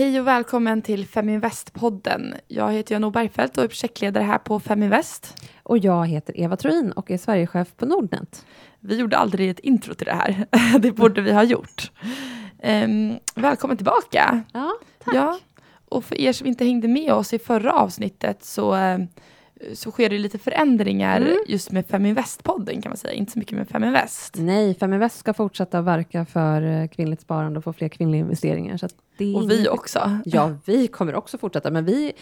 Hej och välkommen till Feminvest-podden. Jag heter Jan Bergfeldt och är projektledare här på Feminvest. Och jag heter Eva Troin och är Sverigechef på Nordnet. Vi gjorde aldrig ett intro till det här. det borde vi ha gjort. Um, välkommen tillbaka. Ja, tack. Ja, och för er som inte hängde med oss i förra avsnittet så uh, så sker det lite förändringar mm. just med Feminvest-podden kan man säga, inte så mycket med Feminvest. Nej, Feminvest ska fortsätta verka för eh, kvinnligt sparande och få fler kvinnliga investeringar. Så och vi också. Ja, vi kommer också fortsätta, men vi,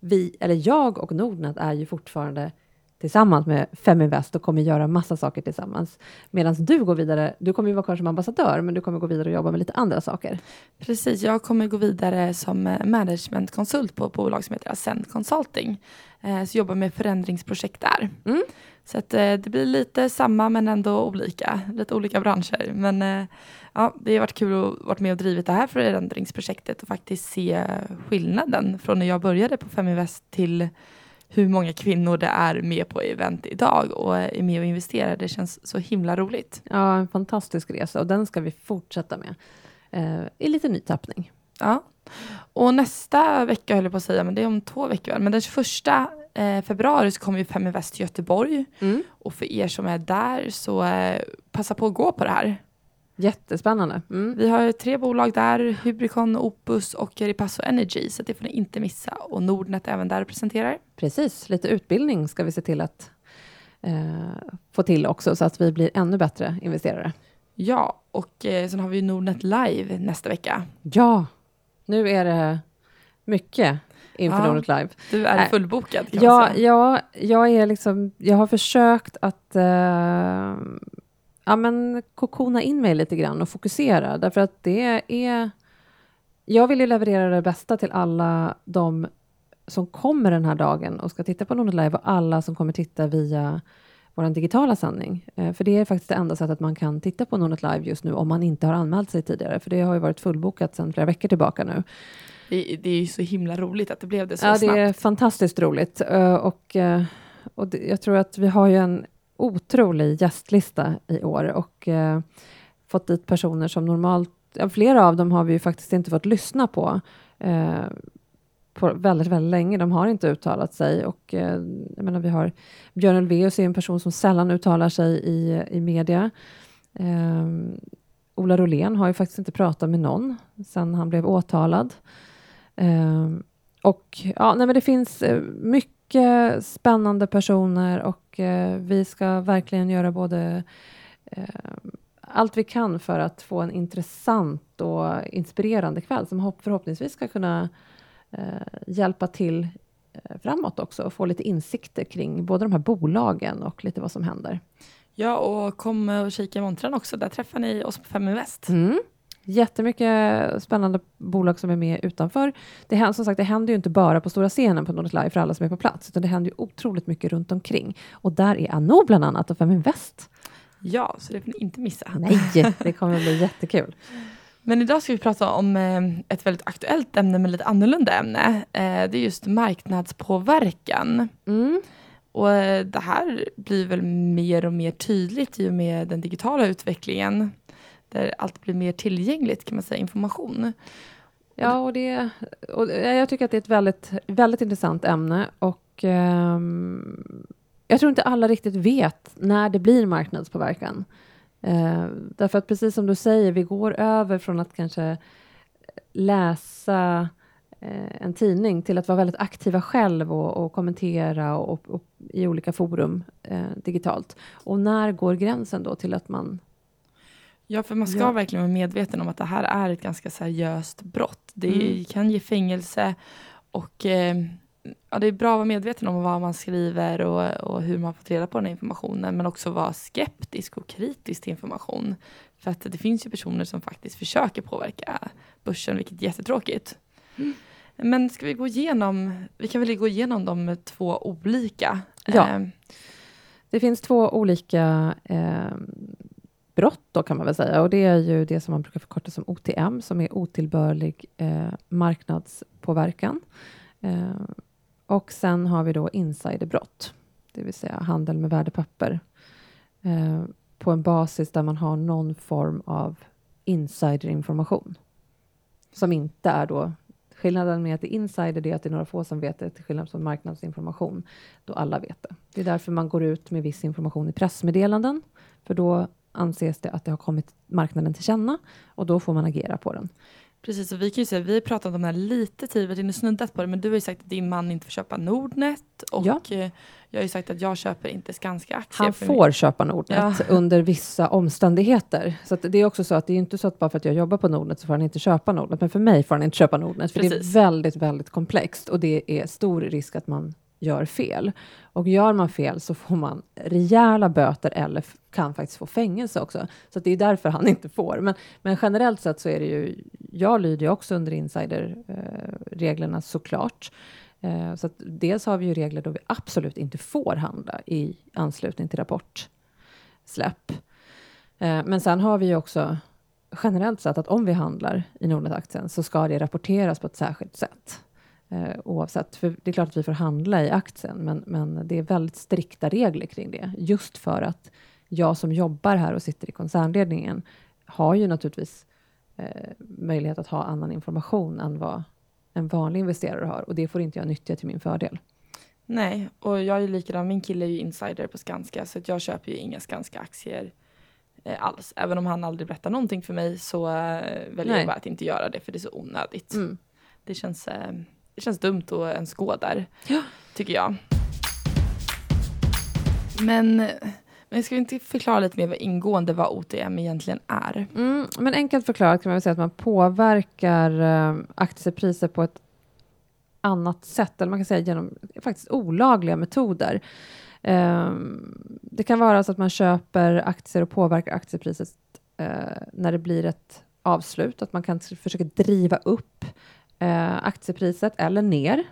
vi, eller jag och Nordnet är ju fortfarande tillsammans med Feminvest och kommer göra massa saker tillsammans. Medan du går vidare, du kommer ju vara kvar som ambassadör, men du kommer gå vidare och jobba med lite andra saker. Precis, jag kommer gå vidare som eh, managementkonsult på ett bolag som heter Ascent Consulting. Eh, så jobbar med förändringsprojekt där. Mm. Så att, eh, det blir lite samma men ändå olika, lite olika branscher. Men ja, det har varit kul att vara med och drivit det här förändringsprojektet och faktiskt se skillnaden från när jag började på Feminvest till hur många kvinnor det är med på event idag och är med och investerar. Det känns så himla roligt. Ja, en fantastisk resa och den ska vi fortsätta med eh, i lite ny tappning. Ja, och nästa vecka höll jag på att säga, men det är om två veckor, men den 21 eh, februari så kommer ju Feminvest till Göteborg mm. och för er som är där så eh, passa på att gå på det här. Jättespännande. Mm. Vi har tre bolag där, Hybricon, Opus och Ripasso Energy, så det får ni inte missa. Och Nordnet även där presenterar. Precis, lite utbildning ska vi se till att eh, få till också, så att vi blir ännu bättre investerare. Ja, och eh, sen har vi Nordnet Live nästa vecka. Ja, nu är det mycket inför ja, Nordnet Live. Du är fullbokad kan ja, man säga. Ja, jag är liksom, jag har försökt att uh, ja, men kokona in mig lite grann och fokusera, därför att det är... Jag vill ju leverera det bästa till alla de som kommer den här dagen och ska titta på Nordnet Live och alla som kommer titta via vår digitala sändning. Eh, för det är faktiskt det enda sättet man kan titta på Nordnet Live just nu om man inte har anmält sig tidigare, för det har ju varit fullbokat sedan flera veckor tillbaka nu. Det, det är ju så himla roligt att det blev det så ja, snabbt. Ja, det är fantastiskt roligt uh, och, uh, och det, jag tror att vi har ju en otrolig gästlista i år och eh, fått dit personer som normalt, ja, flera av dem har vi ju faktiskt inte fått lyssna på eh, på väldigt, väldigt länge. De har inte uttalat sig och eh, jag menar, vi har Björn Ulvaeus är en person som sällan uttalar sig i, i media. Eh, Ola Rolén har ju faktiskt inte pratat med någon sedan han blev åtalad. Eh, och ja, nej, men det finns eh, mycket spännande personer och eh, vi ska verkligen göra både eh, allt vi kan för att få en intressant och inspirerande kväll som förhoppningsvis ska kunna eh, hjälpa till eh, framåt också och få lite insikter kring både de här bolagen och lite vad som händer. Ja, och kom och kika i montran också. Där träffar ni oss på Feminvest. Mm. Jättemycket spännande bolag som är med utanför. Det händer, som sagt, det händer ju inte bara på stora scenen på Nordnet Live för alla som är på plats, utan det händer ju otroligt mycket runt omkring. Och där är Anno bland annat och Feminvest. Ja, så det får ni inte missa. Nej, det kommer bli jättekul. Men idag ska vi prata om eh, ett väldigt aktuellt ämne, men lite annorlunda ämne. Eh, det är just marknadspåverkan. Mm. Och eh, det här blir väl mer och mer tydligt i och med den digitala utvecklingen, där allt blir mer tillgängligt, kan man säga, information. Ja, och, det, och jag tycker att det är ett väldigt, väldigt intressant ämne och um, jag tror inte alla riktigt vet när det blir marknadspåverkan. Eh, därför att precis som du säger, vi går över från att kanske läsa eh, en tidning till att vara väldigt aktiva själv och, och kommentera och, och, i olika forum eh, digitalt. Och när går gränsen då till att man Ja, för man ska ja. verkligen vara medveten om att det här är ett ganska seriöst brott. Det mm. kan ge fängelse och eh, ja, det är bra att vara medveten om vad man skriver och, och hur man fått reda på den informationen, men också vara skeptisk och kritisk till information. För att det finns ju personer som faktiskt försöker påverka börsen, vilket är jättetråkigt. Mm. Men ska vi gå igenom, vi kan väl gå igenom de två olika. Ja. Eh, det finns två olika eh, brott då kan man väl säga och det är ju det som man brukar förkorta som OTM som är otillbörlig eh, marknadspåverkan. Eh, och sen har vi då insiderbrott, det vill säga handel med värdepapper eh, på en basis där man har någon form av insiderinformation som inte är då Skillnaden med att det är insider är att det är några få som vet det, till skillnad från marknadsinformation, då alla vet det. Det är därför man går ut med viss information i pressmeddelanden, för då anses det att det har kommit marknaden till känna och då får man agera på den. Precis, och vi kan ju säga, vi har pratat om det här lite tidigare, snuddat på det, men du har ju sagt att din man inte får köpa Nordnet och ja. Jag har ju sagt att jag köper inte Skanska-aktier. Han får köpa Nordnet ja. under vissa omständigheter. Så det är också så att det är inte så att bara för att jag jobbar på Nordnet så får han inte köpa Nordnet, men för mig får han inte köpa Nordnet, för Precis. det är väldigt, väldigt komplext och det är stor risk att man gör fel. Och gör man fel så får man rejäla böter eller kan faktiskt få fängelse också. Så det är därför han inte får. Men, men generellt sett så är det ju, jag lyder ju också under insiderreglerna eh, såklart. Eh, så att dels har vi ju regler då vi absolut inte får handla i anslutning till rapportsläpp. Eh, men sen har vi ju också generellt sett att om vi handlar i Nordnet-aktien så ska det rapporteras på ett särskilt sätt. Eh, oavsett, för det är klart att vi får handla i aktien, men, men det är väldigt strikta regler kring det, just för att jag som jobbar här och sitter i koncernledningen har ju naturligtvis eh, möjlighet att ha annan information än vad en vanlig investerare har och det får inte jag nyttja till min fördel. Nej, och jag är likadan. Min kille är ju insider på Skanska så att jag köper ju inga Skanska-aktier eh, alls. Även om han aldrig berättar någonting för mig så eh, väljer Nej. jag bara att inte göra det för det är så onödigt. Mm. Det känns eh, det känns dumt att ens gå där, ja. tycker jag. Men, men ska vi inte förklara lite mer vad ingående vad OTM egentligen är? Mm, men enkelt förklarat kan man säga att man påverkar äh, aktiepriser på ett annat sätt, eller man kan säga genom faktiskt olagliga metoder. Um, det kan vara så att man köper aktier och påverkar aktiepriset uh, när det blir ett avslut, att man kan försöka driva upp eh, aktiepriset eller ner.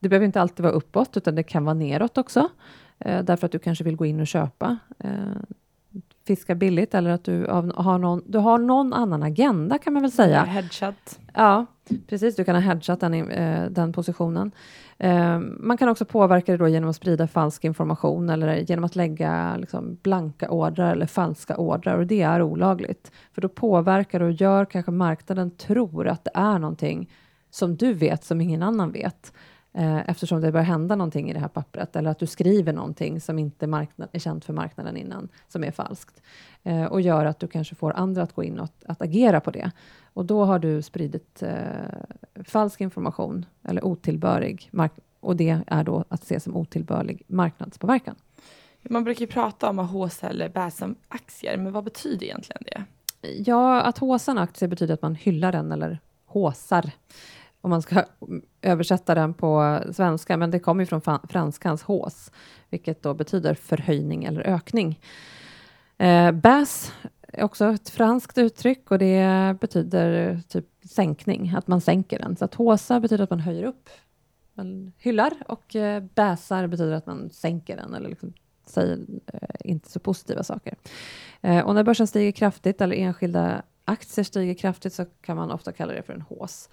Det behöver inte alltid vara uppåt, utan det kan vara neråt också, eh, därför att du kanske vill gå in och köpa eh, fiska billigt eller att du har, någon, du har någon annan agenda kan man väl säga. Headshot. Ja, precis. Du kan ha headshot den, eh, den positionen. Eh, man kan också påverka det då genom att sprida falsk information eller genom att lägga liksom, blanka ordrar eller falska ordrar och det är olagligt. För då påverkar och gör kanske marknaden tror att det är någonting som du vet som ingen annan vet eh, eftersom det börjar hända någonting i det här pappret eller att du skriver någonting som inte marknad, är känt för marknaden innan som är falskt eh, och gör att du kanske får andra att gå in och att, att agera på det. Och då har du spridit eh, falsk information eller otillbörlig och det är då att se som otillbörlig marknadspåverkan. Man brukar ju prata om att håsa eller bäsa aktier, men vad betyder egentligen det? Ja, att håsa en aktie betyder att man hyllar den eller håsar om man ska översätta den på svenska, men det kommer ju från franskans hås, vilket då betyder förhöjning eller ökning. Eh, bass är också ett franskt uttryck och det betyder typ sänkning, att man sänker den. Så att håsa betyder att man höjer upp, man hyllar och eh, bäsar betyder att man sänker den eller liksom säger eh, inte så positiva saker. Eh, och när börsen stiger kraftigt eller enskilda aktier stiger kraftigt så kan man ofta kalla det för en hås.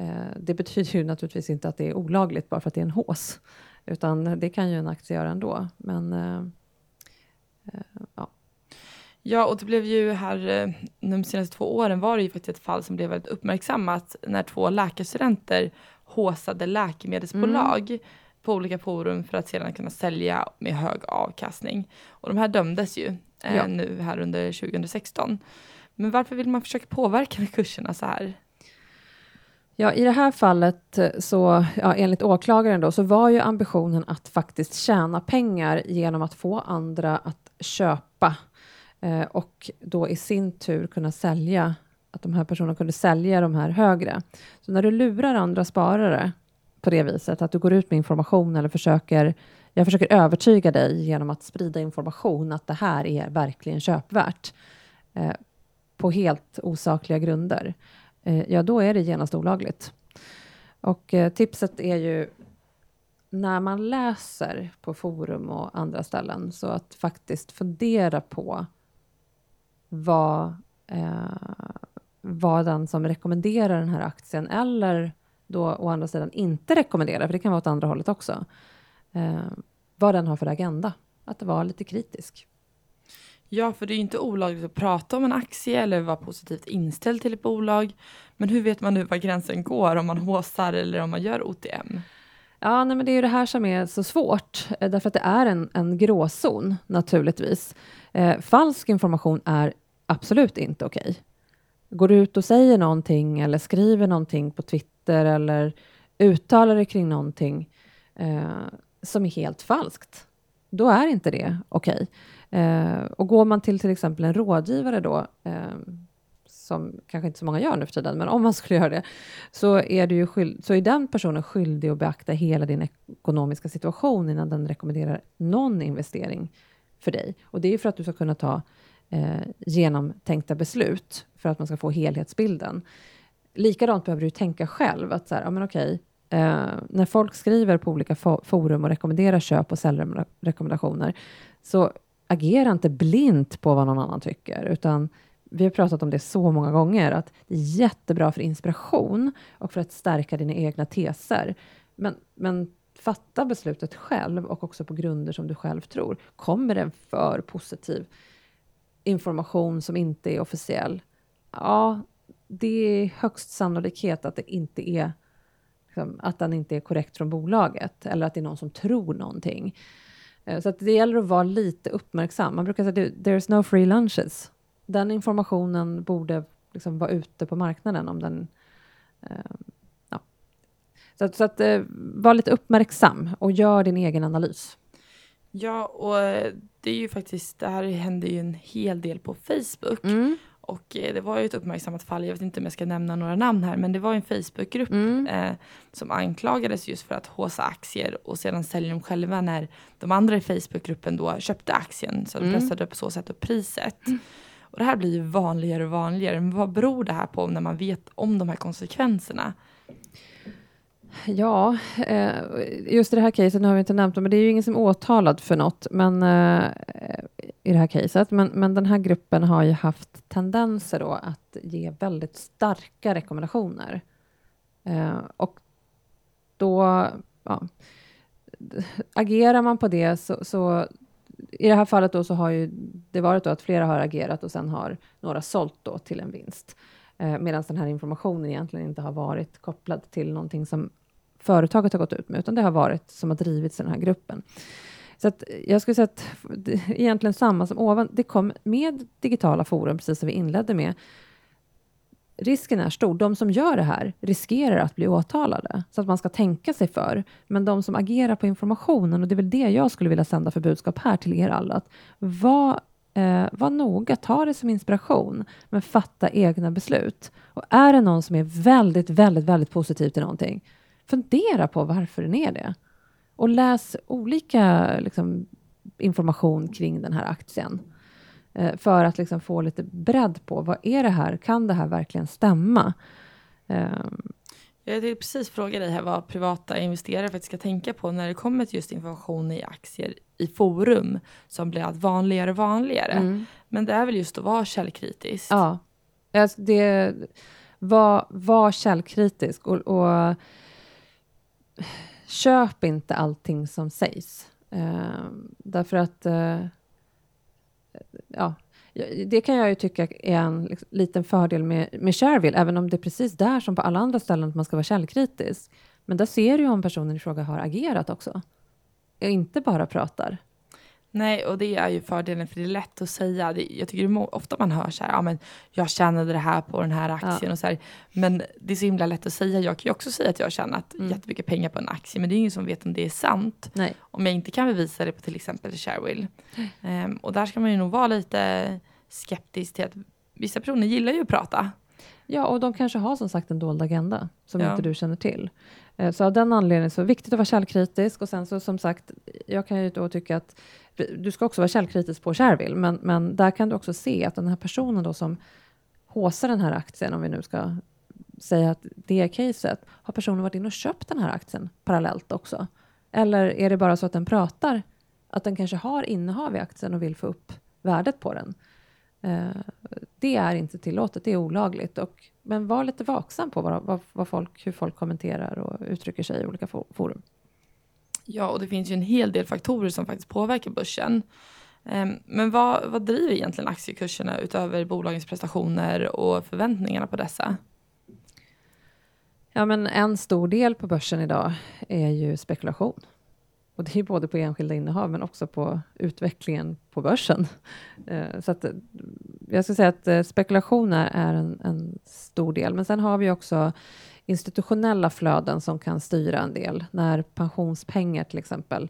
Eh, det betyder ju naturligtvis inte att det är olagligt bara för att det är en hås, utan det kan ju en aktie göra ändå. Men eh, eh, ja. Ja, och det blev ju här de senaste två åren var det ju faktiskt ett fall som blev väldigt uppmärksammat när två läkarstudenter håsade läkemedelsbolag mm. på olika forum för att sedan kunna sälja med hög avkastning. Och de här dömdes ju ja. nu här under 2016. Men varför vill man försöka påverka kurserna så här? Ja, i det här fallet, eh, så, ja, enligt åklagaren, då, så var ju ambitionen att faktiskt tjäna pengar genom att få andra att köpa eh, och då i sin tur kunna sälja, att de här personerna kunde sälja de här högre. Så när du lurar andra sparare på det viset, att du går ut med information eller försöker jag försöker övertyga dig genom att sprida information att det här är verkligen köpvärt eh, på helt osakliga grunder Eh, ja då är det genast olagligt. Och eh, tipset är ju när man läser på forum och andra ställen, så att faktiskt fundera på vad, eh, vad den som rekommenderar den här aktien eller då å andra sidan inte rekommenderar, för det kan vara åt andra hållet också, eh, vad den har för agenda. Att vara lite kritisk. Ja, för det är ju inte olagligt att prata om en aktie eller vara positivt inställd till ett bolag. Men hur vet man nu var gränsen går om man håsar eller om man gör OTM? Ja, nej, men det är ju det här som är så svårt, eh, därför att det är en, en gråzon naturligtvis. Eh, falsk information är absolut inte okej. Okay. Går du ut och säger någonting eller skriver någonting på Twitter eller uttalar dig kring någonting eh, som är helt falskt, då är inte det okej. Okay. Eh, och går man till till exempel en rådgivare då, eh, som kanske inte så många gör nu för tiden, men om man skulle göra det, så är, du ju skyld, så är den personen skyldig att beakta hela din ekonomiska situation innan den rekommenderar någon investering för dig. Och det är för att du ska kunna ta eh, genomtänkta beslut för att man ska få helhetsbilden. Likadant behöver du tänka själv, att så här, ja men okej, eh, när folk skriver på olika forum och rekommenderar köp och säljrekommendationer, så agera inte blint på vad någon annan tycker, utan vi har pratat om det så många gånger, att det är jättebra för inspiration och för att stärka dina egna teser. Men, men fatta beslutet själv och också på grunder som du själv tror. Kommer det för positiv information som inte är officiell? Ja, det är högst sannolikhet att det inte är liksom, att den inte är korrekt från bolaget eller att det är någon som tror någonting. Eh, så att det gäller att vara lite uppmärksam. Man brukar säga there's no free lunches den informationen borde liksom vara ute på marknaden om den... Eh, ja. Så, att, så att eh, var lite uppmärksam och gör din egen analys. Ja, och det är ju faktiskt, det här händer ju en hel del på Facebook. Mm. Och eh, det var ju ett uppmärksammat fall, jag vet inte om jag ska nämna några namn här, men det var en Facebookgrupp mm. eh, som anklagades just för att håsa aktier och sedan sälja dem själva när de andra i Facebookgruppen då köpte aktien. Så de mm. pressade på så sätt upp priset. Mm. Och det här blir ju vanligare och vanligare. Men vad beror det här på när man vet om de här konsekvenserna? Ja, eh, just i det här caset, nu har vi inte nämnt det, men det är ju ingen som är åtalad för något men, eh, i det här caset. Men, men den här gruppen har ju haft tendenser då att ge väldigt starka rekommendationer. Eh, och då, ja, agerar man på det så, så i det här fallet då så har ju det varit då att flera har agerat och sen har några sålt då till en vinst. Eh, Medan den här informationen egentligen inte har varit kopplad till någonting som företaget har gått ut med, utan det har varit som har drivits i den här gruppen. Så att jag skulle säga att det är egentligen samma som ovan. Det kom med digitala forum, precis som vi inledde med, risken är stor. De som gör det här riskerar att bli åtalade, så att man ska tänka sig för. Men de som agerar på informationen, och det är väl det jag skulle vilja sända för budskap här till er alla, att var, eh, var noga, ta det som inspiration, men fatta egna beslut. Och är det någon som är väldigt, väldigt, väldigt positiv till någonting, fundera på varför den är det. Och läs olika liksom, information kring den här aktien. Eh, för att liksom få lite bredd på vad är det här? Kan det här verkligen stämma? Um, jag tänkte precis fråga dig här vad privata investerare faktiskt ska tänka på när det kommer till just information i aktier i forum som blir allt vanligare och vanligare. Mm. Men det är väl just att vara källkritisk? Ja, alltså det, var, var källkritisk och, och köp inte allting som sägs. Eh, därför att Eh, ja, det kan jag ju tycka är en liksom, liten fördel med, med Shareville, även om det är precis där som på alla andra ställen att man ska vara källkritisk. Men där ser du om personen i fråga har agerat också. Och inte bara pratar. Nej, och det är ju fördelen för det är lätt att säga. Det, jag tycker det ofta man hör så här, ja men jag tjänade det här på den här aktien ja. och så här. Men det är så himla lätt att säga. Jag kan ju också säga att jag har tjänat mm. jättemycket pengar på en aktie, men det är ingen som vet om det är sant. Nej. Om jag inte kan bevisa det på till exempel Sharewill. Um, och där ska man ju nog vara lite skeptisk till att vissa personer gillar ju att prata. Ja, och de kanske har som sagt en dold agenda som ja. inte du känner till. Eh, så av den anledningen så är det viktigt att vara källkritisk och sen så som sagt, jag kan ju då tycka att du ska också vara källkritisk på Shareville, men, men där kan du också se att den här personen då som håsar den här aktien, om vi nu ska säga att det är caset, har personen varit inne och köpt den här aktien parallellt också? Eller är det bara så att den pratar att den kanske har innehav i aktien och vill få upp värdet på den? Eh, det är inte tillåtet, det är olagligt. Och, men var lite vaksam på vad, vad, vad folk, hur folk kommenterar och uttrycker sig i olika forum. Ja, och det finns ju en hel del faktorer som faktiskt påverkar börsen. Ehm, men vad, vad driver egentligen aktiekurserna utöver bolagens prestationer och förväntningarna på dessa? Ja, men en stor del på börsen idag är ju spekulation. Och det är både på enskilda innehav men också på utvecklingen på börsen. Eh, så att, jag skulle säga att eh, spekulationer är en, en, stor del. Men sen har vi också institutionella flöden som kan styra en del. När pensionspengar till exempel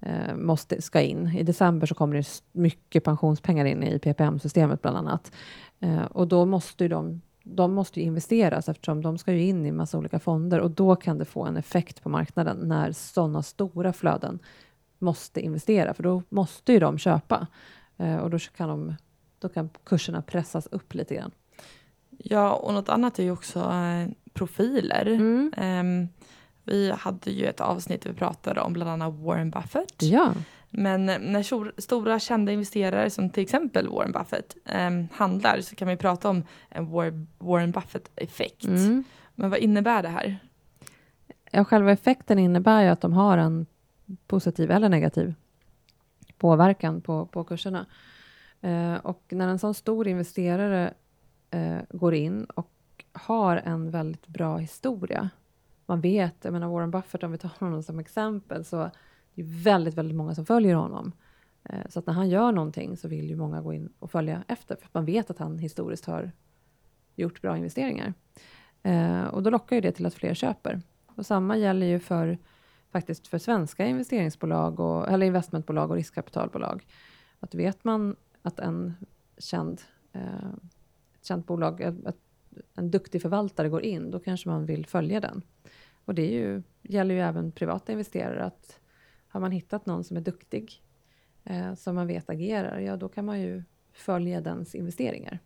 eh, måste, ska in. I december så kommer det mycket pensionspengar in i PPM-systemet bland annat. Eh, och då måste de de måste ju investeras eftersom de ska ju in i massa olika fonder och då kan det få en effekt på marknaden när sådana stora flöden måste investera, för då måste ju de köpa eh, och då kan, de, då kan kurserna pressas upp lite grann. Ja, och något annat är ju också eh, profiler. Mm. Um, vi hade ju ett avsnitt där vi pratade om bland annat Warren Buffett. Ja. Men när stora kända investerare som till exempel Warren Buffett eh, handlar så kan ju prata om en Warren Buffett-effekt. Mm. Men vad innebär det här? Ja, själva effekten innebär ju att de har en positiv eller negativ påverkan på, på kurserna. Eh, och när en sån stor investerare eh, går in och har en väldigt bra historia. Man vet, jag menar Warren Buffett, om vi tar honom som exempel, så det är väldigt, väldigt många som följer honom. Eh, så att när han gör någonting så vill ju många gå in och följa efter, för man vet att han historiskt har gjort bra investeringar. Eh, och då lockar ju det till att fler köper. Och samma gäller ju för faktiskt för svenska investeringsbolag och, eller investmentbolag och riskkapitalbolag. Att vet man att en känd, eh, ett känt bolag, ett, en duktig förvaltare går in, då kanske man vill följa den. Och det är ju, gäller ju även privata investerare att har man hittat någon som är duktig, eh, som man vet agerar, ja då kan man ju följa dens investeringar.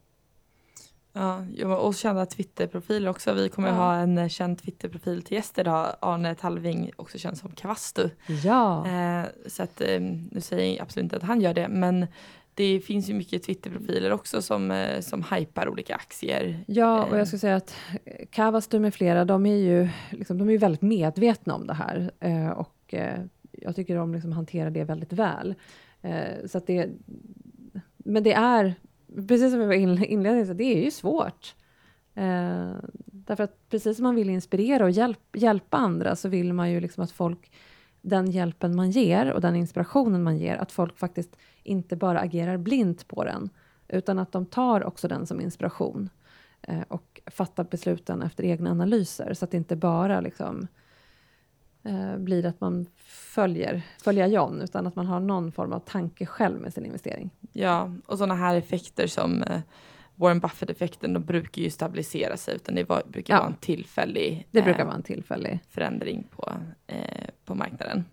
Ja, och kända Twitterprofiler också. Vi kommer ja. ha en känd Twitterprofil till gäst idag. Arne Talving, också känd som Kavastu. Ja. Eh, så att, eh, nu säger jag absolut inte att han gör det, men det finns ju mycket Twitterprofiler också som, eh, som hypar olika aktier. Ja, och jag skulle säga att Kavastu med flera, de är ju, liksom, de är väldigt medvetna om det här. Eh, och eh, jag tycker de liksom hanterar det väldigt väl. Eh, så att det, men det är, precis som jag var inledningsvis, det är ju svårt. Eh, därför att precis som man vill inspirera och hjälp, hjälpa andra så vill man ju liksom att folk, den hjälpen man ger och den inspirationen man ger, att folk faktiskt inte bara agerar blint på den, utan att de tar också den som inspiration eh, och fattar besluten efter egna analyser, så att det inte bara liksom eh, blir att man följer, följer John, utan att man har någon form av tanke själv med sin investering. Ja, och sådana här effekter som eh, Warren Buffett-effekten, de brukar ju stabilisera sig, utan det var, brukar ja, vara en tillfällig, det brukar eh, vara en tillfällig förändring på, eh, på marknaden.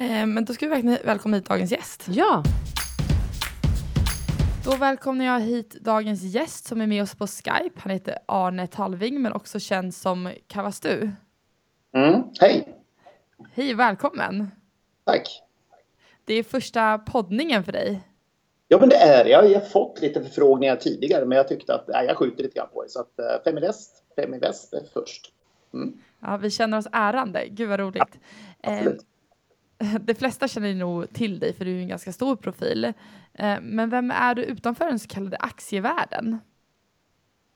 Eh, men då ska vi verkligen välkomna hit dagens gäst. Ja! Då välkomnar jag hit dagens gäst som är med oss på Skype. Han heter Arne Talving, men också känd som Kavastu. Mm, hej! Hej, välkommen! Tack! Det är första poddningen för dig. Ja, men det är. Jag har fått lite förfrågningar tidigare, men jag tyckte att nej, jag skjuter lite grann på det. Så att uh, Feminvest, Feminvest är först. Mm. Ja, vi känner oss ärande. Gud vad roligt. Ja, absolut. Eh, de flesta känner nog till dig, för du är en ganska stor profil. Eh, men vem är du utanför den så kallade aktievärlden?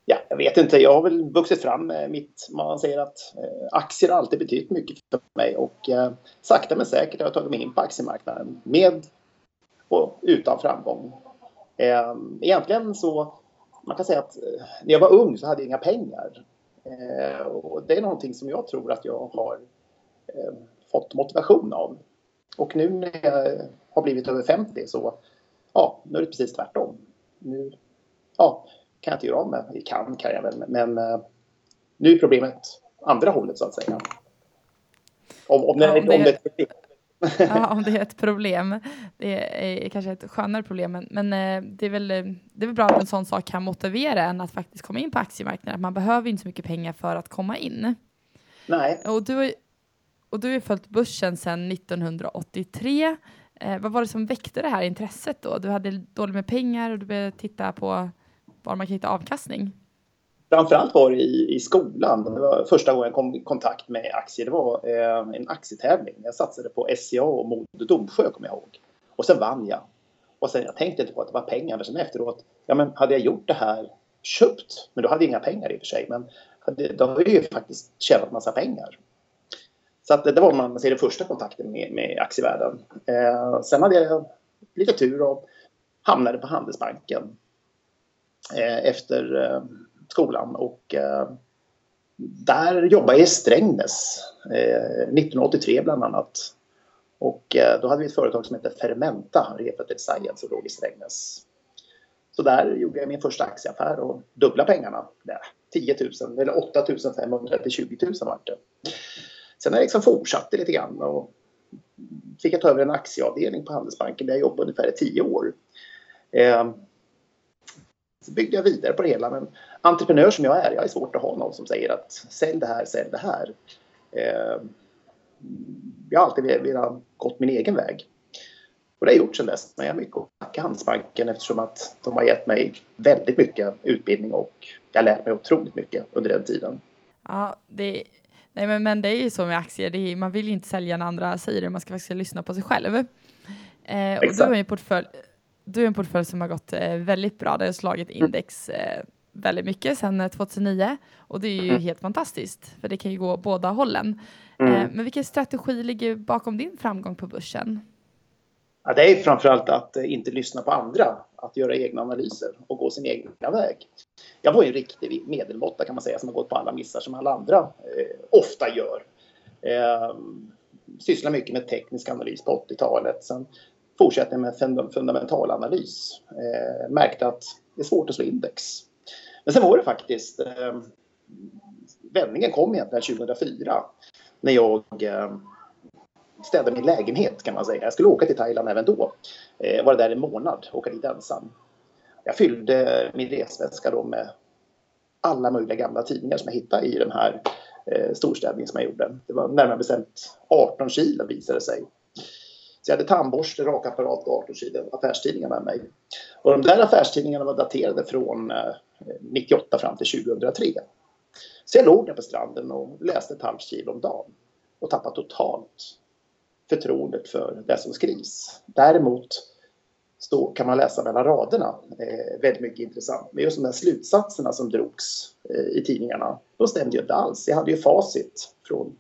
ja, jag vet inte, jag har väl vuxit fram med mitt, man säger att eh, aktier har alltid betytt mycket för mig och eh, sakta men säkert har jag tagit mig in på aktiemarknaden med och utan framgång. Eh, egentligen så, man kan säga att eh, när jag var ung så hade jag inga pengar. Eh, och det är någonting som jag tror att jag har fått motivation av. Och nu när jag har blivit över 50 så, ja, nu är det precis tvärtom. Nu, ja, kan jag inte göra av med. Kan kan jag väl, men uh, nu är problemet andra hållet så att säga. Om, om, ja, om, det, om det är ett problem. ja, om det är ett problem. Det är kanske ett skönare problem, men, men eh, det, är väl, det är väl bra att en sån sak kan motivera en att faktiskt komma in på aktiemarknaden. Man behöver inte så mycket pengar för att komma in. Nej. Och du, och du har följt börsen sedan 1983. Eh, vad var det som väckte det här intresset då? Du hade dåligt med pengar och du började titta på var man kan hitta avkastning? Framförallt var det i, i skolan. Det var första gången jag kom i kontakt med aktier. Det var eh, en aktietävling. Jag satsade på SCA och Modo Domsjö kommer jag ihåg. Och sen vann jag. Och sen jag tänkte inte på att det var pengar, men sen efteråt, ja men hade jag gjort det här köpt, men då hade jag inga pengar i och för sig, men hade, då har jag ju faktiskt tjänat massa pengar. Så att det, det var man säger, den första kontakten med, med aktievärlden. Eh, sen hade jag lite tur och hamnade på Handelsbanken eh, efter eh, skolan och eh, där jobbade jag i Strängnäs eh, 1983 bland annat. Och eh, då hade vi ett företag som hette Fermenta, Refatel Science, och låg i Strängnäs. Så där gjorde jag min första aktieaffär och dubbla pengarna. Nej, 10 000 eller 8 500 till 20 000 vart det. Sen har jag liksom fortsatte lite grann och fick jag ta över en aktieavdelning på Handelsbanken där jag jobbade ungefär i tio år. Eh, så byggde jag vidare på det hela men entreprenör som jag är, jag är svårt att ha någon som säger att sälj det här, sälj det här. Eh, jag har alltid velat gått min egen väg. Och det har jag gjort sedan dess. Men jag har mycket att tacka Handelsbanken eftersom att de har gett mig väldigt mycket utbildning och jag har lärt mig otroligt mycket under den tiden. Ja, det, nej men, men det är ju så med aktier, är, man vill ju inte sälja när andra säger det, man ska faktiskt lyssna på sig själv. Eh, och du har en portfölj, du har en portfölj som har gått eh, väldigt bra, det har slagit mm. index eh, väldigt mycket sedan 2009 eh, och det är ju mm. helt fantastiskt för det kan ju gå båda hållen. Mm. Eh, men vilken strategi ligger bakom din framgång på börsen? Ja, det är framförallt att eh, inte lyssna på andra, att göra egna analyser och gå sin egna väg. Jag var ju en riktig medelmåtta kan man säga som har gått på alla missar som alla andra eh, ofta gör. Eh, sysslar mycket med teknisk analys på 80-talet. Sen fortsatte jag med fundamental analys. Eh, märkte att det är svårt att slå index. Men sen var det faktiskt eh, vändningen kom egentligen 2004 när jag eh, städade min lägenhet kan man säga. Jag skulle åka till Thailand även då. Eh, var där en månad, åka dit ensam. Jag fyllde min resväska då med alla möjliga gamla tidningar som jag hittade i den här eh, storstädningen som jag gjorde. Det var närmare bestämt 18 kilo visade det sig. Så jag hade tandborste, rakapparat och 18 kilo affärstidningar med mig. Och de där affärstidningarna var daterade från eh, 98 fram till 2003. Så jag låg där på stranden och läste ett halvt kilo om dagen och tappade totalt förtroendet för det som skrivs. Däremot så kan man läsa mellan raderna eh, väldigt mycket intressant. Men just de här slutsatserna som drogs eh, i tidningarna, de stämde ju inte alls. Jag hade ju facit från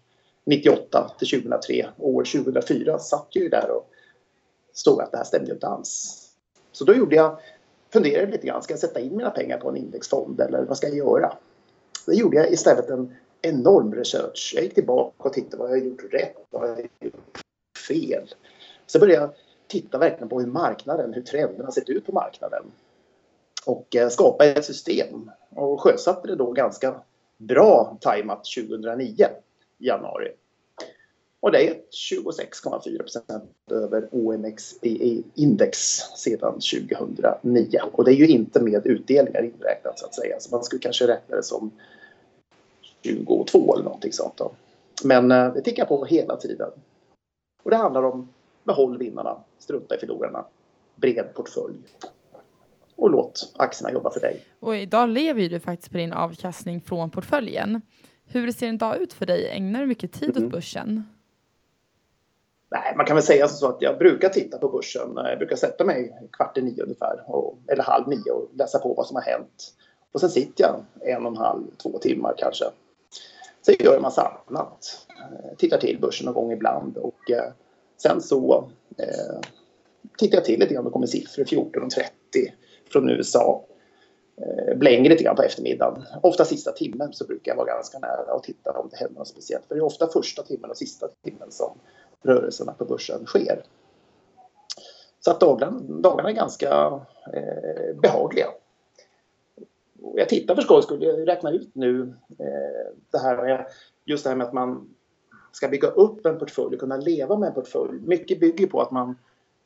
98 till 2003. År 2004 satt ju där och stod att det här stämde ju inte alls. Så då gjorde jag, funderade lite grann, ska jag sätta in mina pengar på en indexfond eller vad ska jag göra? Då gjorde jag istället en enorm research. Jag gick tillbaka och tittade vad jag gjort rätt, vad jag gjort fel. Så började jag titta verkligen på hur marknaden, hur trenderna sett ut på marknaden. Och eh, skapa ett system och sjösatte det då ganska bra tajmat 2009 i januari. Och det är 26,4 % över OMXPE-index sedan 2009. Och det är ju inte med utdelningar inräknat så att säga. Så man skulle kanske räkna det som 22 eller någonting sånt. Då. Men eh, det tickar på hela tiden. Och det handlar om behåll vinnarna, strunta i förlorarna, bred portfölj och låt aktierna jobba för dig. Och idag lever du faktiskt på din avkastning från portföljen. Hur ser en dag ut för dig? Ägnar du mycket tid mm. åt börsen? Nej, man kan väl säga så att jag brukar titta på börsen. Jag brukar sätta mig kvart i nio ungefär, och, eller halv nio och läsa på vad som har hänt. Och sen sitter jag en och en halv, två timmar kanske. Sen gör jag en massa annat. Eh, tittar till börsen någon gång ibland och eh, sen så eh, tittar jag till lite grann. Då kommer siffror 14.30 från USA. Eh, blänger lite grann på eftermiddagen. Ofta sista timmen så brukar jag vara ganska nära och titta om det händer något speciellt. För det är ofta första timmen och sista timmen som rörelserna på börsen sker. Så att dagarna, dagarna är ganska eh, behagliga. Jag tittar för skojs skull, jag räknar ut nu eh, det här med, just det här med att man ska bygga upp en portfölj och kunna leva med en portfölj. Mycket bygger på att man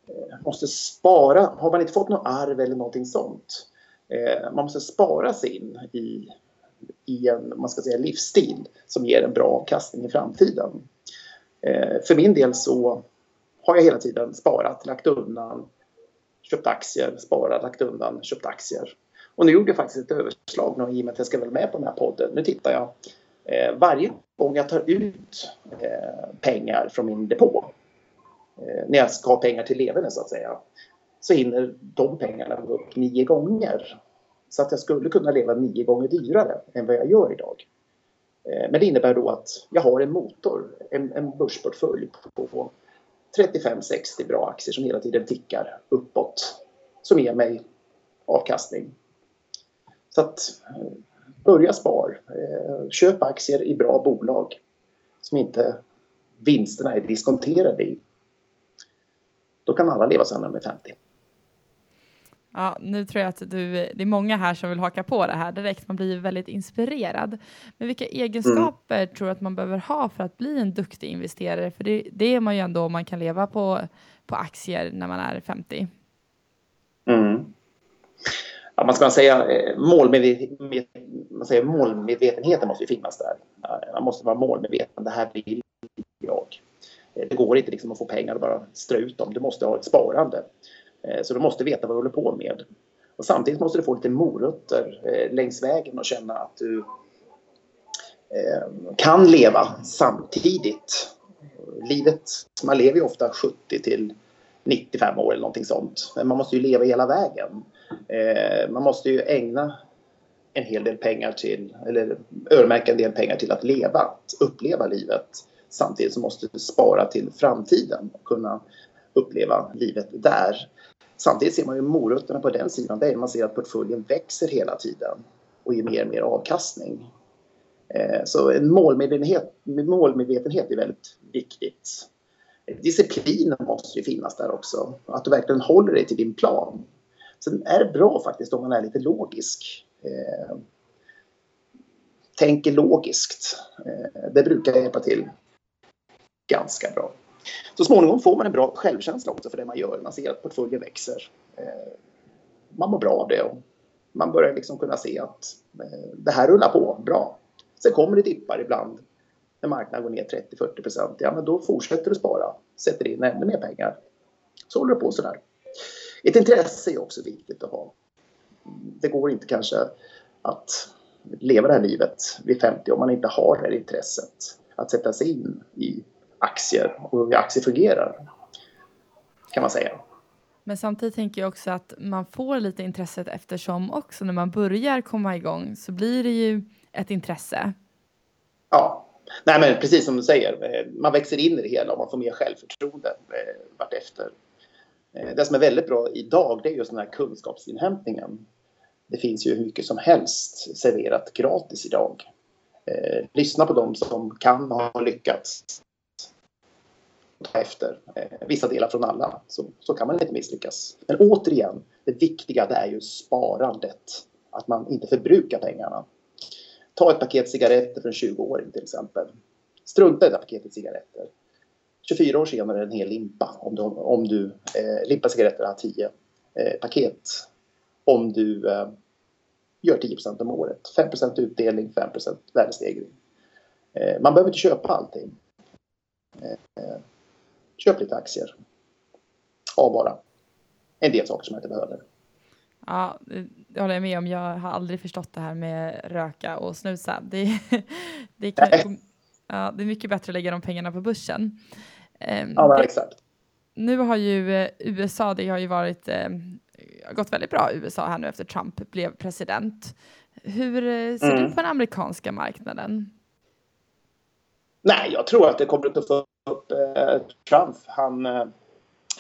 eh, måste spara. Har man inte fått något arv eller någonting sånt eh, man måste spara sig in i, i en man ska säga, livsstil som ger en bra avkastning i framtiden. Eh, för min del så har jag hela tiden sparat, lagt undan, köpt aktier, sparat, lagt undan, köpt aktier. Och nu gjorde jag faktiskt ett överslag nu, i och med att jag ska vara med på den här podden. Nu tittar jag Eh, varje gång jag tar ut eh, pengar från min depå eh, när jag ska ha pengar till leverne så att säga, så hinner de pengarna gå upp nio gånger. Så att jag skulle kunna leva nio gånger dyrare än vad jag gör idag. Eh, men det innebär då att jag har en motor, en, en börsportfölj på 35-60 bra aktier som hela tiden tickar uppåt. Som ger mig avkastning. Så att eh, börja spar. Eh, köp aktier i bra bolag som inte vinsterna är diskonterade i. Då kan alla leva sen när de är 50. Ja, nu tror jag att du, det är många här som vill haka på det här direkt. Man blir väldigt inspirerad. Men vilka egenskaper mm. tror du att man behöver ha för att bli en duktig investerare? För det, det är man ju ändå om man kan leva på, på aktier när man är 50. Mm. Ja, man ska säga, eh, målmedvet, man säger, målmedvetenheten måste finnas där. Man måste vara målmedveten. Det här vill jag. Eh, det går inte liksom att få pengar och bara strö ut dem. Du måste ha ett sparande. Eh, så du måste veta vad du håller på med. Och samtidigt måste du få lite morötter längs vägen och känna att du kan leva samtidigt. Livet, man lever ju ofta 70 till 95 år eller någonting sånt. Men man måste ju leva hela vägen. Eh, man måste ju ägna en hel del pengar till, eller öronmärka en del pengar till att leva, att uppleva livet. Samtidigt som måste du spara till framtiden och kunna uppleva livet där. Samtidigt ser man ju morötterna på den sidan. Det är man ser att portföljen växer hela tiden och ger mer och mer avkastning. Eh, så en målmedvetenhet, målmedvetenhet är väldigt viktigt. Disciplinen måste ju finnas där också. Att du verkligen håller dig till din plan. Sen är det bra faktiskt om man är lite logisk. Eh, tänker logiskt. Eh, det brukar hjälpa till ganska bra. Så småningom får man en bra självkänsla också för det man gör. Man ser att portföljen växer. Eh, man mår bra av det och man börjar liksom kunna se att eh, det här rullar på bra. Sen kommer det dippar ibland när marknaden går ner 30-40 procent. Ja, men då fortsätter du spara, sätter in ännu mer pengar. Så håller det på sådär. Ett intresse är också viktigt att ha. Det går inte kanske att leva det här livet vid 50 om man inte har det här intresset att sätta sig in i aktier och hur aktier fungerar. Kan man säga. Men samtidigt tänker jag också att man får lite intresset eftersom också när man börjar komma igång så blir det ju ett intresse. Ja, Nej, men precis som du säger, man växer in i det hela och man får mer självförtroende eh, vartefter. Eh, det som är väldigt bra idag det är just den här kunskapsinhämtningen. Det finns ju hur mycket som helst serverat gratis idag. Eh, lyssna på dem som kan ha lyckats ta efter eh, vissa delar från alla så, så kan man inte misslyckas. Men återigen, det viktiga det är ju sparandet. Att man inte förbrukar pengarna. Ta ett paket cigaretter för en 20-åring till exempel. Strunta i det paketet cigaretter. 24 år senare en hel limpa om du, om du eh, limpa cigaretter har 10 eh, paket. Om du eh, gör 10% om året. 5% utdelning, 5 värdestegring. Eh, man behöver inte köpa allting. Eh, köp lite aktier. Ha bara en del saker som jag inte behöver. Ja, det håller jag med om. Jag har aldrig förstått det här med röka och snusa. Det, det, kan, ja, det är mycket bättre att lägga de pengarna på börsen. Ehm, ja, det, exakt. Nu har ju eh, USA, det har ju varit, eh, gått väldigt bra USA här nu efter Trump blev president. Hur eh, ser mm. du på den amerikanska marknaden? Nej, jag tror att det kommer att få upp eh, Trump. Han, eh,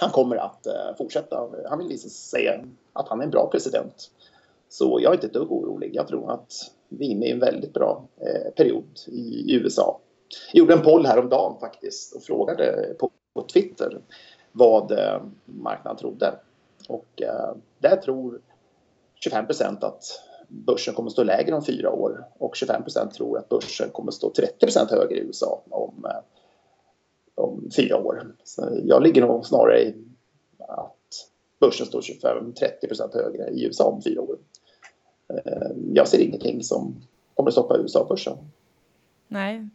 han kommer att eh, fortsätta. Han vill visa sig att han är en bra president. Så jag är inte ett dugg orolig. Jag tror att vi är inne i en väldigt bra period i, USA. Jag gjorde en poll häromdagen faktiskt och frågade på, på Twitter vad eh, marknaden trodde. Och eh, där tror 25 procent att börsen kommer att stå lägre om fyra år och 25 procent tror att börsen kommer att stå 30 procent högre i USA om, eh, om fyra år. Så jag ligger nog snarare i att börsen står 25-30 procent högre i USA om fyra år. Eh, jag ser ingenting som kommer att stoppa USA-börsen. Nej,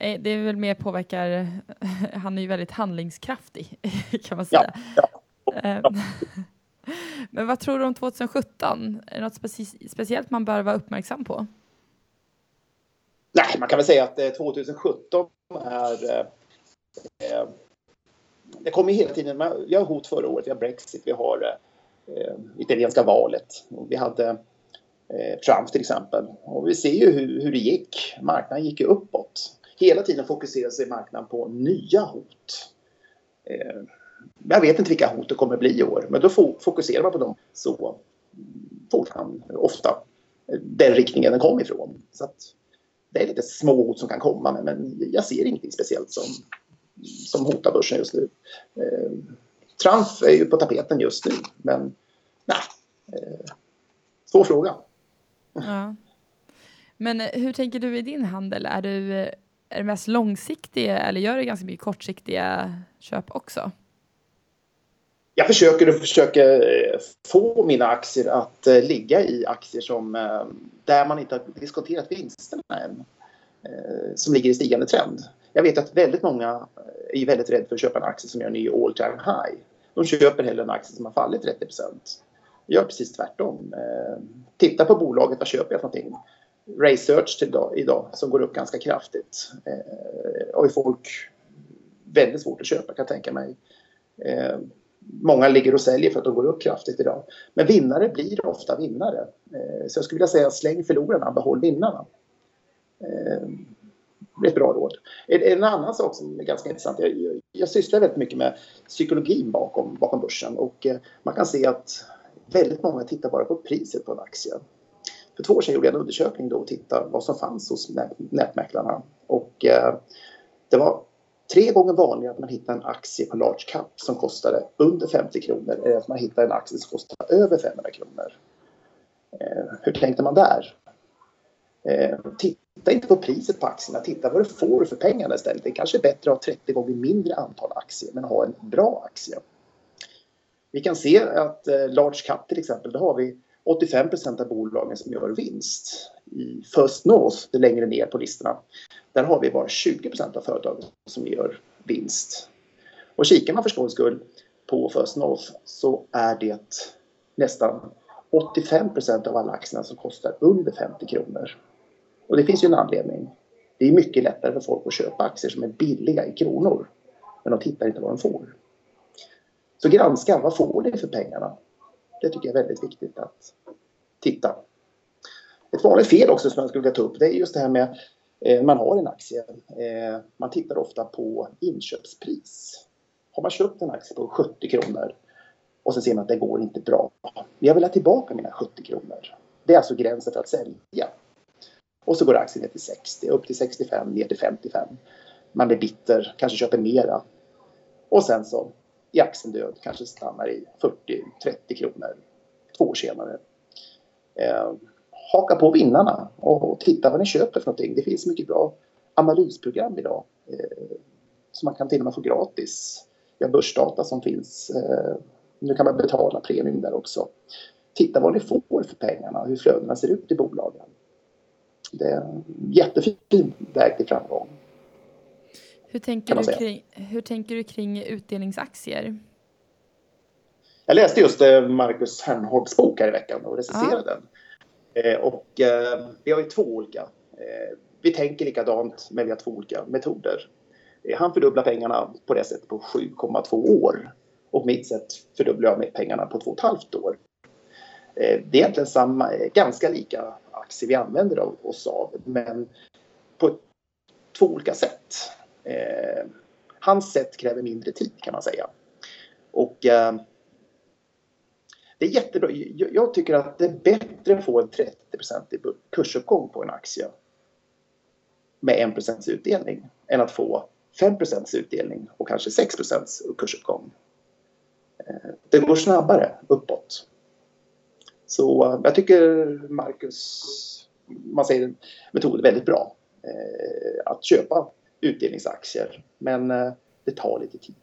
det är väl mer påverkar, han är ju väldigt handlingskraftig kan man säga. Ja, ja. Men vad tror du om 2017? Är det något speci speciellt man bör vara uppmärksam på? Nej, man kan väl säga att 2017 eh, är... Eh, det kommer hela tiden, vi har hot förra året, vi har Brexit, vi har eh, italienska valet. Vi hade eh, Trump till exempel. Och vi ser ju hur, hur det gick. Marknaden gick ju uppåt. Hela tiden fokuserar sig marknaden på nya hot. Eh, jag vet inte vilka hot det kommer bli i år, men då fokuserar man på dem så fort man ofta den riktningen den kom ifrån. Så att det är lite små hot som kan komma, men, men jag ser ingenting speciellt som, som hotar börsen just nu. Eh, Trump är ju på tapeten just nu, men nej. Eh, svår fråga. Ja. Men eh, hur tänker du i din handel? Är du, eh, är det mest långsiktiga eller gör du ganska mycket kortsiktiga köp också? jag försöker och försöker eh, få mina aktier att eh, ligga i aktier som, eh, där man inte har diskonterat vinsterna än. Som ligger i stigande trend. Jag vet att väldigt många är väldigt rädda för att köpa en aktie som gör en ny all time high. De köper hellre en aktie som har fallit 30% Jag gör precis tvärtom. Titta på bolaget, vad köper jag för någonting? Research till idag, idag som går upp ganska kraftigt. Eh, och folk väldigt svårt att köpa kan jag tänka mig eh, många ligger och säljer för att de går upp kraftigt idag. Men vinnare blir ofta vinnare. Eh, så jag skulle vilja säga släng förlorarna, behåll vinnarna. Eh, det är ett bra råd. En annan sak som är ganska intressant. Jag, jag sysslar väldigt mycket med psykologin bakom, bakom börsen och eh, man kan se att väldigt många tittar bara på priset på en aktie. För två år sedan gjorde jag en undersökning då och tittade vad som fanns hos nätmäklarna. Och eh, det var tre gånger vanligare att man hittade en aktie på large cap som kostade under 50 kronor än att man hittade en aktie som kostade över 500 kronor. Eh, hur tänkte man där? Eh, titta inte på priset på aktierna, titta vad du får för pengarna istället. Det är kanske är bättre att ha 30 gånger mindre antal aktier men ha en bra aktie. Vi kan se att eh, large cap till exempel, då har vi 85% av bolagen som gör vinst. I First North, längre ner på listorna, där har vi bara 20% av företagen som gör vinst. Och kikar man för skojs skull på First North så är det nästan 85% av alla aktierna som kostar under 50 kronor. Och det finns ju en anledning. Det är mycket lättare för folk att köpa aktier som är billiga i kronor. Men de tittar inte vad de får. Så granska, vad får ni för pengarna? Det tycker jag är väldigt viktigt att titta. Ett vanligt fel också som jag skulle vilja ta upp det är just det här med Eh, man har en aktie. Eh, man tittar ofta på inköpspris. Har man köpt en aktie på 70 kronor och så ser man att det går inte bra. Jag vill ha tillbaka mina 70 kronor. Det är alltså gränsen för att sälja. Och så går aktien ner till 60, upp till 65, ner till 55. Man blir bitter, kanske köper mera. Och sen så i aktien död, kanske stannar i 40-30 kronor två år senare. Eh, haka på vinnarna och titta vad ni köper för någonting. Det finns mycket bra analysprogram idag eh, som man kan till och med få gratis. Vi har börsdata som finns. Eh, nu kan man betala premium där också. Titta vad ni får för pengarna, hur flödena ser ut i bolagen. Det är en jättefin väg till framgång. Hur tänker, du kring, hur tänker du kring utdelningsaktier? Jag läste just eh, Marcus Hernholms bok här i veckan och recenserade ja. den. Eh, och eh, vi har ju två olika. Vi tänker likadant men vi har två olika metoder. Han fördubblar pengarna på det sättet på 7,2 år. Och mitt sätt fördubblar jag pengarna på 2,5 år. Det är egentligen samma, ganska lika aktier vi använder oss av men på två olika sätt. Eh, hans sätt kräver mindre tid kan man säga. Och eh, det är jättebra. Jag tycker att det är bättre att få en 30-procentig kursuppgång på en aktie med 1 utdelning än att få 5 utdelning och kanske 6 kursuppgång. Eh, det går snabbare uppåt. Så eh, jag tycker Marcus, man säger metod är väldigt bra. Eh, att köpa utdelningsaktier. Men det tar lite tid.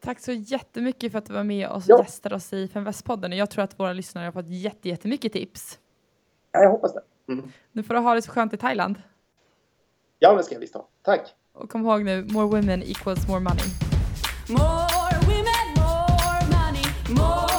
Tack så jättemycket för att du var med och ja. gästade oss i Femvästpodden. Jag tror att våra lyssnare har fått jätte, jättemycket tips. Ja, jag hoppas det. Mm. Nu får du ha det så skönt i Thailand. Ja, det ska jag visst ha. Tack. Och kom ihåg nu, more women equals more money. More women, more money, more